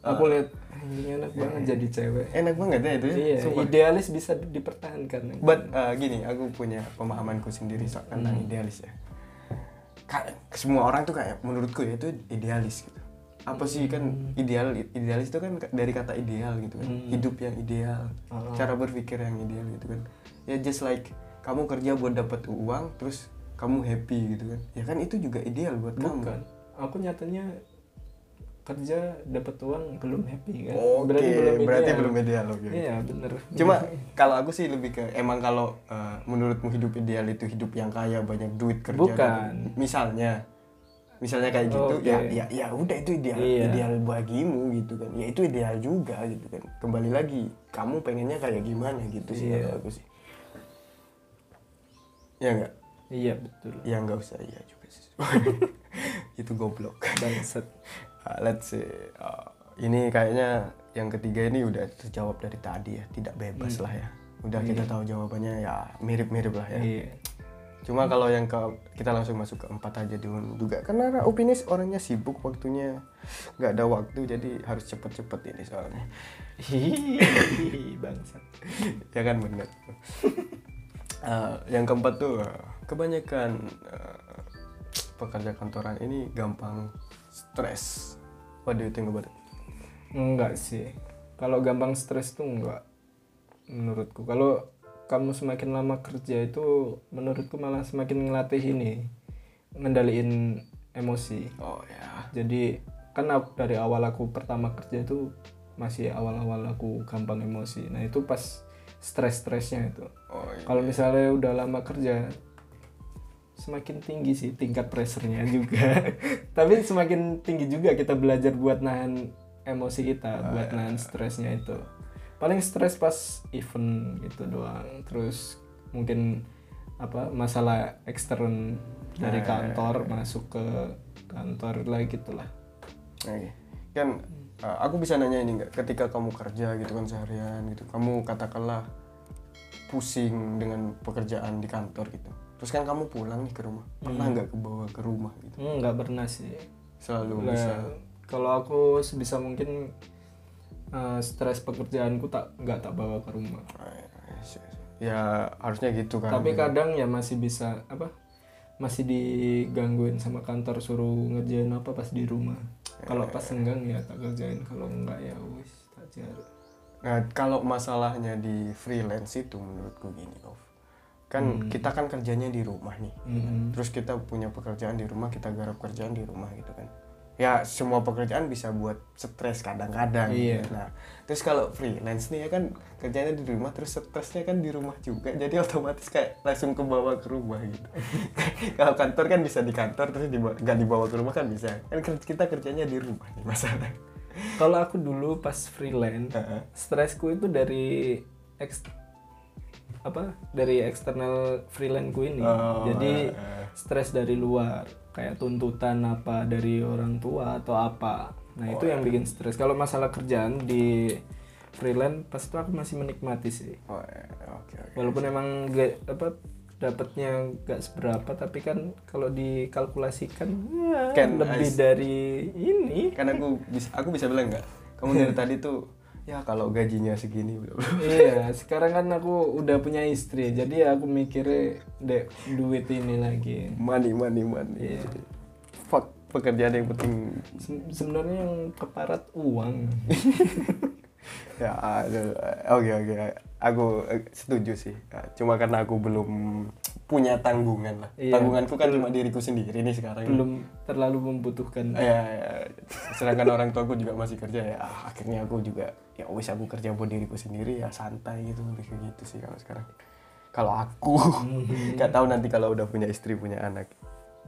aku lihat anjing enak banget jadi cewek Enak banget ya itu ya. iya sumpah. idealis bisa dipertahankan But uh, gini, aku punya pemahamanku sendiri soal tentang Hmm. idealis ya. Kayak semua orang tuh kayak menurutku ya itu idealis gitu. Apa sih kan Hmm. ideal idealis itu kan dari kata ideal gitu kan. Hidup yang ideal, Oh. cara berpikir yang ideal gitu kan. Ya just like kamu kerja buat dapat uang terus kamu happy gitu kan. Ya kan itu juga ideal buat kamu. bukan aku nyatanya kerja dapat uang belum happy kan Oke, berarti, belum ideal. oke. iya bener Cuma [LAUGHS] kalau aku sih lebih ke emang kalau uh, menurutmu hidup ideal itu hidup yang kaya banyak duit kerja. Bukan. gitu. Misalnya, misalnya kayak gitu, Oke. ya ya ya udah itu ideal Iya. ideal bagimu gitu kan. Ya itu ideal juga gitu kan. Kembali lagi, kamu pengennya kayak gimana gitu sih Iya. kalau aku sih. Ya enggak? iya betul. Ya enggak usah. Iya juga sih. [LAUGHS] [LAUGHS] itu goblok. bangsat. Uh, let's say uh, ini kayaknya yang ketiga ini udah terjawab dari tadi ya. Tidak bebas lah ya. Udah kita tahu jawabannya ya mirip-mirip lah ya. Iya. Cuma kalau yang ke kita langsung masuk ke empat aja dulu juga. Karena opinis orangnya sibuk waktunya. Nggak ada waktu jadi harus cepet-cepet ini soalnya. Hihihi, bangsat. [LAUGHS] Ya kan bener Uh, yang keempat tuh uh, kebanyakan uh, pekerja kantoran ini gampang stres. What do you think about it? enggak sih. Kalau gampang stres tuh enggak menurutku. Kalau kamu semakin lama kerja itu menurutku malah semakin ngelatih ini ngendaliin emosi. Oh ya. Jadi kan aku- dari awal aku pertama kerja itu masih awal-awal aku gampang emosi. Nah itu pas stres-stresnya itu. Oh iya. kalau misalnya udah lama kerja semakin tinggi sih tingkat pressernya juga. [LAUGHS] Tapi semakin tinggi juga kita belajar buat nahan emosi kita buat nahan stresnya itu. Paling stres pas event gitu doang. Terus mungkin apa masalah ekstern dari kantor masuk ke kantor lah gitulah. Oke. Kan uh, aku bisa nanya ini nggak ketika kamu kerja gitu kan seharian gitu, kamu katakanlah pusing dengan pekerjaan di kantor gitu. Terus kan kamu pulang nih ke rumah, pernah nggak kebawa ke rumah gitu? Hmm, nggak pernah sih Selalu Lah, bisa. kalau aku sebisa mungkin eh, stres pekerjaanku tak nggak tak bawa ke rumah Ya harusnya gitu kan. tapi kadang ya masih bisa apa masih digangguin sama kantor suruh ngerjain apa pas di rumah kalau pas senggang ya tak kerjain kalau enggak ya wis tak Nah, kalau masalahnya di freelance itu menurutku gini, Ov. Kan kita kan kerjanya di rumah nih. Hmm. Terus kita punya pekerjaan di rumah, kita garap kerjaan di rumah gitu kan. Ya semua pekerjaan bisa buat stres kadang-kadang. Iya. gitu. Nah, terus kalau freelance nih ya kan kerjanya di rumah, terus stresnya kan di rumah juga. Jadi [LAUGHS] otomatis kayak langsung ke bawah ke rumah gitu. [LAUGHS] kalau kantor kan bisa di kantor terus dibawa, nggak dibawa ke rumah kan bisa. Kan kita kerjanya di rumah nih masalah. kalau aku dulu pas freelance Heeh. stresku itu dari apa dari eksternal freelanceku ini Oh, jadi eh. stres dari luar kayak tuntutan apa dari orang tua atau apa nah itu yang bikin stres kalau masalah kerjaan di freelance pas itu aku masih menikmati sih Oh, ya, oke oke. walaupun emang gak apa dapatnya gak seberapa tapi kan kalau dikalkulasikan ya, Kan, lebih dari ini Kan aku bisa aku bisa bilang nggak? Kamu dari [LAUGHS] tadi tuh ya kalau gajinya segini iya sekarang kan aku udah punya istri jadi ya aku mikirnya dek duit ini lagi Money money money. Iya. Fuck pekerjaan yang penting Se- sebenarnya yang keparat uang [LAUGHS] ya aduh, oke oke. Aku eh, setuju sih. Ya, cuma karena aku belum punya tanggungan lah. Iya. tanggunganku kan cuma diriku sendiri nih sekarang belum terlalu membutuhkan. Ya, ya. sedangkan orang tuaku juga masih kerja ya. Ah, akhirnya aku juga ya wis aku kerja buat diriku sendiri ya santai gitu lebih kayak gitu sih kalau sekarang. Kalau aku nggak tahu nanti kalau udah punya istri punya anak.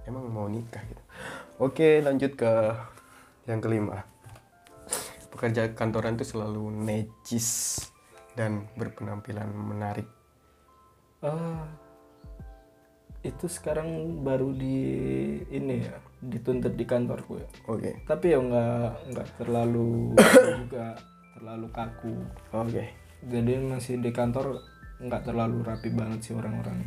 Emang mau nikah gitu. Oke lanjut ke yang kelima pekerja kantoran itu selalu necis dan berpenampilan menarik. Ah, itu sekarang baru di ini ya dituntut di kantorku ya. Oke. Tapi ya nggak nggak terlalu [COUGHS] juga terlalu kaku. Oke. Jadi masih di kantor nggak terlalu rapi banget sih orang-orang.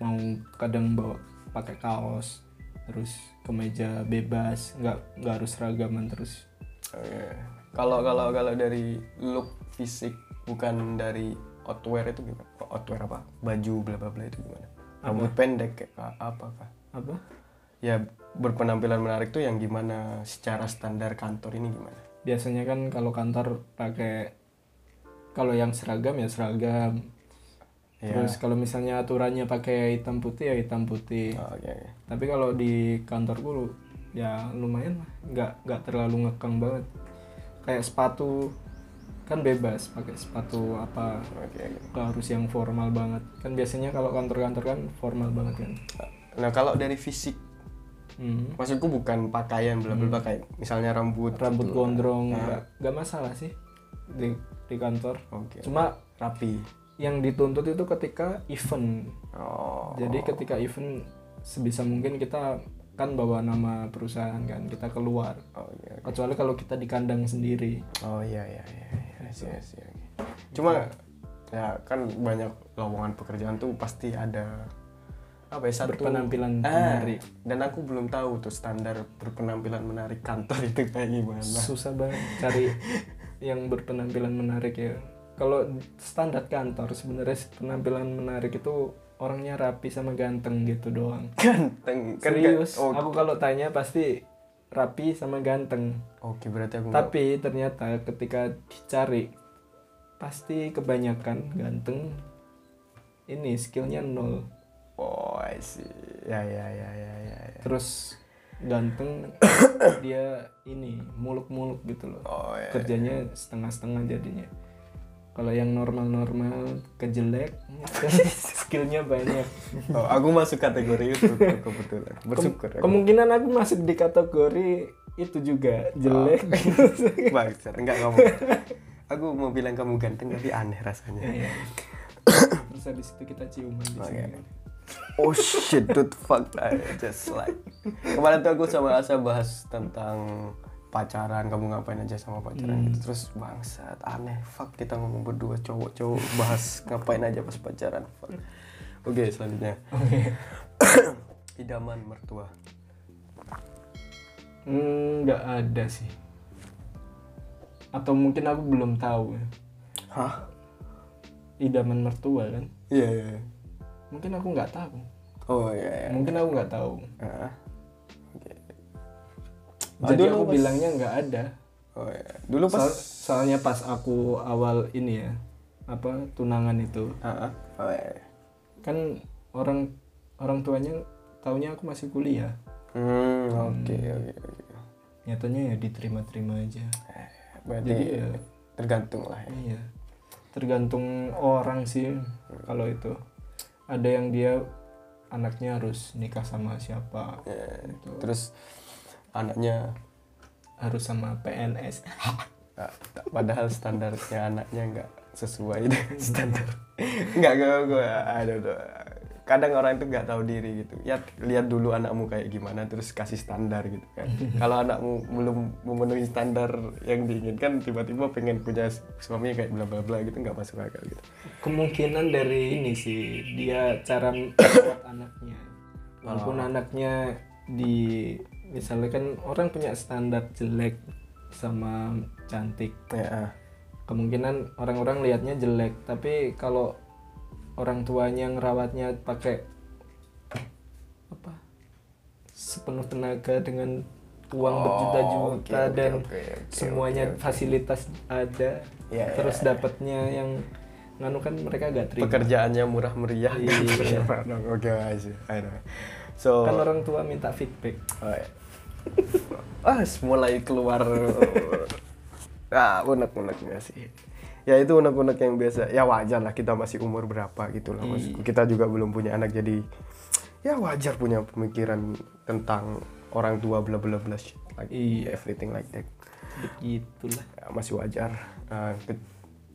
Mau kadang bawa pakai kaos terus kemeja bebas nggak nggak harus seragaman terus. Oke. Kalau kalau kalau dari look fisik bukan dari outwear itu gimana? Outwear apa? Baju bla bla bla itu gimana? Rambut pendek kayak apa kah? apa Ya berpenampilan menarik tuh yang gimana secara standar kantor ini gimana? biasanya kan kalau kantor pakai kalau yang seragam ya seragam Ya. terus kalau misalnya aturannya pakai hitam putih ya hitam putih Oh, Oke oke. tapi kalau di kantorku ya lumayan lah nggak nggak terlalu ngekang banget kayak sepatu kan bebas pakai sepatu apa oke. nggak harus yang formal banget kan biasanya kalau kantor-kantor kan formal banget kan Nah kalau dari fisik, Hmm. maksudku bukan pakaian bla bla kayak misalnya rambut. rambut gitu. gondrong Nah, nggak nggak masalah sih di di kantor Oke. cuma rapi. yang dituntut itu ketika event Oh. jadi ketika event sebisa mungkin kita kan bawa nama perusahaan kan kita keluar Oh iya. kecuali kalau kita di kandang sendiri Oh iya iya iya iya sih sih. Cuma ya kan banyak lowongan pekerjaan tuh pasti ada apa ya satu Berpenampilan Ah, menarik. Dan aku belum tahu tuh standar berpenampilan menarik kantor itu kayak gimana. susah banget cari yang berpenampilan menarik ya kalau standar kantor sebenarnya penampilan menarik itu orangnya rapi sama ganteng gitu doang Ganteng kan serius kan- oh, aku kalau tanya pasti rapi sama ganteng Oke berarti aku tapi ternyata ketika dicari pasti kebanyakan ganteng ini skillnya nol Oh I see. Ya ya ya ya ya. ya. terus ganteng [COUGHS] dia ini muluk-muluk gitu loh Oh ya. kerjanya setengah-setengah jadinya kalau yang normal-normal kejelek [LAUGHS] skillnya banyak [LAUGHS] Oh, aku masuk kategori itu kebetulan. Bersyukur. Kem- kemungkinan aku masuk di kategori itu juga jelek [LAUGHS] Baik, enggak kamu. Aku mau bilang kamu ganteng tapi aneh rasanya. Terus habis itu kita ciuman di Oke. sini Oh shit, dude, fuck I just like. Kemarin tuh aku sama Asa bahas tentang pacaran, kamu ngapain aja sama pacaran gitu. Terus bangsat, aneh, fuck kita ngomong berdua cowok-cowok bahas [LAUGHS] ngapain aja pas pacaran. Fuck. Oke, selanjutnya. oke [COUGHS] Idaman mertua. Hmm, nggak ada sih atau mungkin aku belum tahu ya. Hah? idaman mertua kan Iya, iya. iya. mungkin aku nggak tahu Oh iya, iya. mungkin aku nggak tahu Ah. Jadi Dulu aku pas- bilangnya nggak ada Oh iya. Dulu pas Soal- soalnya pas aku awal ini ya apa tunangan itu ah. Oh iya. kan orang orang tuanya taunya aku masih kuliah Hmm, oke oke oke. nyatanya ya diterima-terima aja Berarti Jadi ya tergantung lah ya. iya tergantung orang sih kalau itu ada yang dia anaknya harus nikah sama siapa Ya, Terus anaknya harus sama PNS ah, [LAUGHS] padahal standarnya anaknya nggak sesuai [LAUGHS] dengan standar. Nggak gue gue aduh, aduh. kadang orang itu nggak tahu diri gitu. Ya lihat dulu anakmu kayak gimana terus kasih standar gitu kan. [LAUGHS] Kalau anakmu belum memenuhi standar yang diinginkan tiba-tiba pengen punya suami kayak bla bla bla gitu nggak masuk akal gitu. Kemungkinan dari ini sih dia cara [COUGHS] merawat anaknya. Walaupun anaknya di misalnya kan orang punya standar jelek sama cantik ya kemungkinan orang-orang lihatnya jelek tapi kalau orang tuanya ngerawatnya pakai apa sepenuh tenaga dengan uang Oh, berjuta-juta oke, dan oke, oke, semuanya oke, oke. fasilitas ada Ya, terus ya. dapatnya yang nganu kan mereka gak terima pekerjaannya murah meriah Iya. [LAUGHS] oke know. so kan orang tua minta feedback Oh, iya. [LAUGHS] ah mulai keluar. Ah unek-unek nggak sih. Ya itu unek-unek yang biasa. Ya wajar lah kita masih umur berapa gitu lah. Maksudku. kita juga belum punya anak jadi ya wajar punya pemikiran tentang orang tua bla bla bla shit like Iya. everything like that. Begitulah. Ya, masih wajar.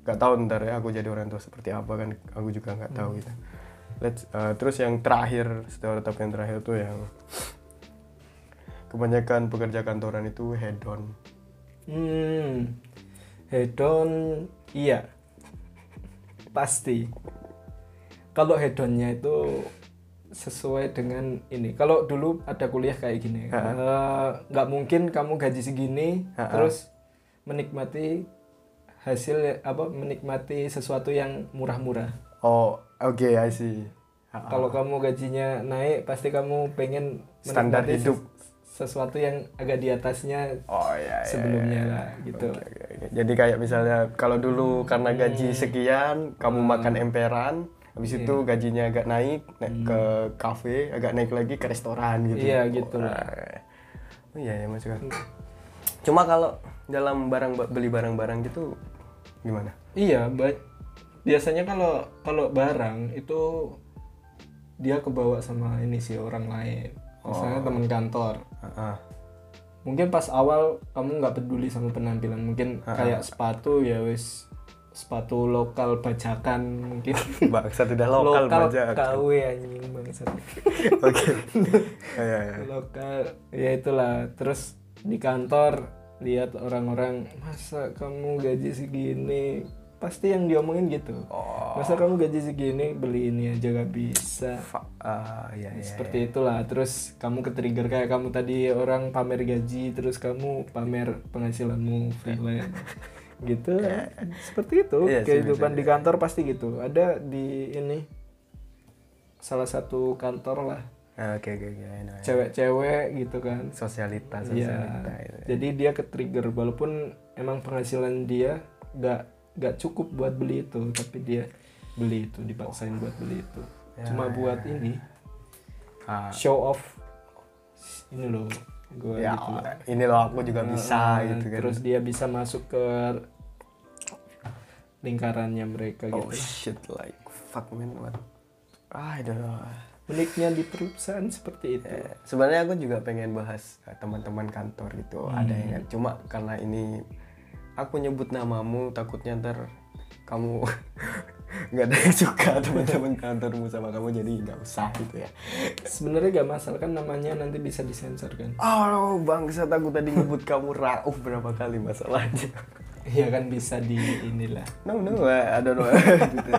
Nggak tahu ntar ya aku jadi orang tua seperti apa kan aku juga nggak tahu gitu. Let's, ah, terus yang terakhir stereotip yang terakhir tuh yang kebanyakan pekerja kantoran itu hedon hmm hedon iya. Pasti. Kalau hedonnya itu sesuai dengan ini. Kalau dulu ada kuliah kayak gini eh, nggak mungkin kamu gaji segini Ha-ha. terus menikmati hasil apa menikmati sesuatu yang murah-murah. Oh oke I see. Kalau kamu gajinya naik pasti kamu pengen Standar hidup. Ses- sesuatu yang agak di atasnya oh iya, iya, sebelumnya iya. lah gitu Oke, oke, oke. jadi kayak misalnya kalau dulu karena gaji sekian kamu makan emperan habis itu gajinya agak naik naik ke kafe agak naik lagi ke restoran gitu Iya, gitu lah. oh iya ya akal. cuma kalau dalam barang beli barang-barang gitu gimana Iya, biasanya kalau kalau barang itu dia kebawa sama ini sih orang lain. Misalnya teman kantor. Ah. Mungkin pas awal kamu nggak peduli sama penampilan, mungkin kayak sepatu ya wis sepatu lokal bajakan mungkin. [LAUGHS] Bangsa tidak lokal, baja KW anjing bangsat. [LAUGHS] oke. Ya, ya. lokal ya itulah. Terus di kantor lihat orang-orang masa kamu gaji segini pasti yang diomongin gitu. Oh. masa kamu gaji segini beli ini aja gak bisa. Fa- ah, ya, ya, seperti itulah. Terus kamu ke trigger kayak kamu tadi orang pamer gaji terus kamu pamer penghasilanmu freelance. [LAUGHS] Gitu lah. seperti itu. Iya sih, kehidupan di kantor pasti gitu. Ada di ini salah satu kantor lah. Ah, oke oke oke. Ya. cewek-cewek gitu kan. Sosialita Iya. sosialita itu. Jadi dia ke trigger walaupun emang penghasilan dia nggak nggak cukup buat beli itu, tapi dia beli itu dipaksain buat beli itu. Cuma buat ini Ah, show off ini loh gue ya gitu loh. ini loh aku juga bisa Nah, gitu kan Terus dia bisa masuk ke lingkarannya mereka oh gitu. shit like fuck man what ah, I don't know Uniknya di perusahaan seperti itu. Eh, sebenarnya aku juga pengen bahas eh, teman-teman kantor gitu Hmm. ada yang cuma karena ini aku nyebut namamu takutnya ntar kamu [LAUGHS] nggak ada yang suka teman-teman kantormu sama kamu jadi nggak usah gitu ya Sebenarnya gak masalah kan namanya nanti bisa disensor kan. oh bangsat aku tadi nyebut kamu Rauf berapa kali masalahnya Iya kan bisa di inilah. no no I don't know [LAUGHS] Gitu.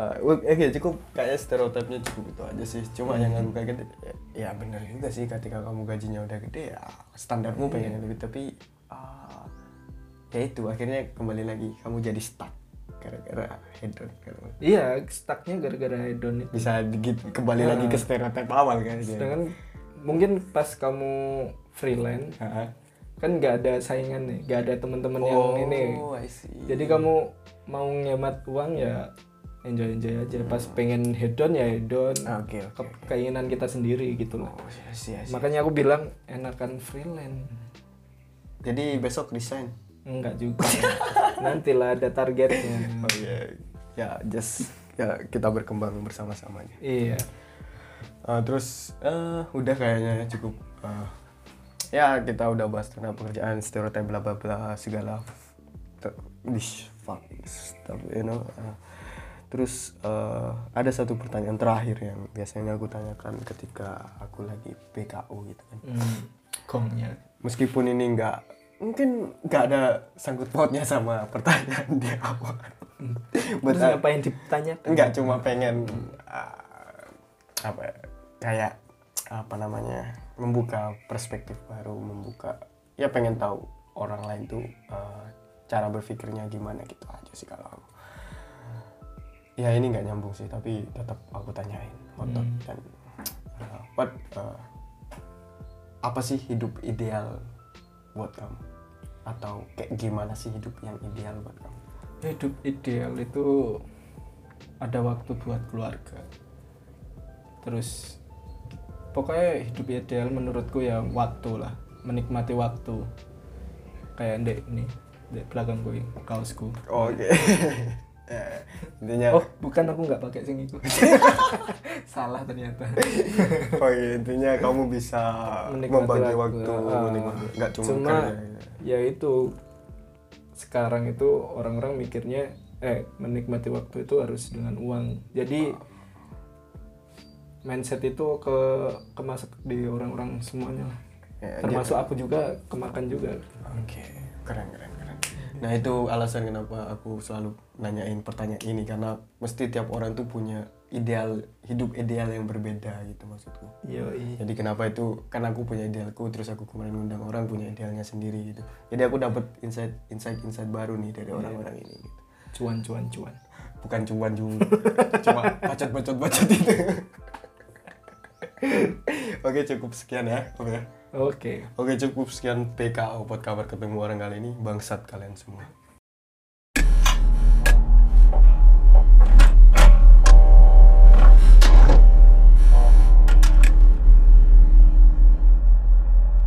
Eh, oke cukup kayak stereotipnya cukup itu aja sih cuma yang aku kaget ya, benar juga sih ketika kamu gajinya udah gede ya standarmu pengen yang lebih tapi ah, ya itu akhirnya kembali lagi kamu jadi stuck gara-gara hedon kan. Iya, stucknya gara-gara hedon itu. bisa gitu kembali lagi ke stereotip awal kan Sedangkan mungkin pas kamu freelance Heeh. kan nggak ada saingan nih, nggak ada teman-teman yang oh ini. I see. Jadi kamu mau ngemat uang ya enjoy enjoy aja. Pas pengen hedon ya hedon. Oke oke Ke- Keinginan kita sendiri gitu lah. oh see, I see. Makanya aku bilang enakan freelance. jadi besok desain Enggak juga. [LAUGHS] Nantilah ada targetnya. Oh iya, ya just ya kita berkembang bersama-sama aja. Iya. Uh, terus eh, udah kayaknya cukup. uh, ya kita udah bahas tentang pekerjaan, stereotip bla bla bla segala. Dish, fuck stuff, you know. Uh, terus eh, ada satu pertanyaan terakhir yang biasanya aku tanyakan ketika aku lagi PKO gitu kan. Hmm, gongnya meskipun ini nggak mungkin nggak ada sangkut pautnya sama pertanyaan di awal. But, terus uh, apa yang ditanyakan? Nggak cuma pengen uh, apa ya, kayak apa namanya membuka perspektif baru membuka ya pengen tahu orang lain tuh uh, cara berpikirnya gimana gitu aja sih kalau aku ya ini nggak nyambung sih tapi tetap aku tanyain otot Hmm. dan uh, what uh, apa sih hidup ideal buat kamu? Atau kayak gimana sih hidup yang ideal buat kamu? Hidup ideal itu ada waktu buat keluarga. Terus pokoknya hidup ideal menurutku ya waktu lah menikmati waktu. Kayak ndek ini ndek belakang gue kaosku. Oke. Ya, [LAUGHS] intinya oh bukan aku nggak pakai sing itu [LAUGHS] salah ternyata oh iya, intinya kamu bisa Menikmati membagi waktu. waktu, menikmati nggak cuma, Cuma- gitu. ya itu sekarang itu orang-orang mikirnya eh menikmati waktu itu harus dengan uang jadi mindset itu ke kemasuk di orang-orang semuanya. Ya, termasuk aku juga kemakan juga Oke, keren keren keren. Nah itu alasan kenapa aku selalu nanyain pertanyaan ini karena mesti tiap orang tuh punya ideal hidup ideal yang berbeda gitu maksudku. iya Jadi kenapa itu? Karena aku punya idealku, terus aku kemarin undang orang punya idealnya sendiri gitu. Jadi aku dapat insight insight insight baru nih dari orang-orang ini. Gitu. cuan cuan cuan Bukan cuman juga, cuma bacot bacot bacot itu. [LAUGHS] Oke cukup sekian ya. Oke. Oke Oke cukup sekian PKO buat kabar ketemu orang kali ini bangsat kalian semua.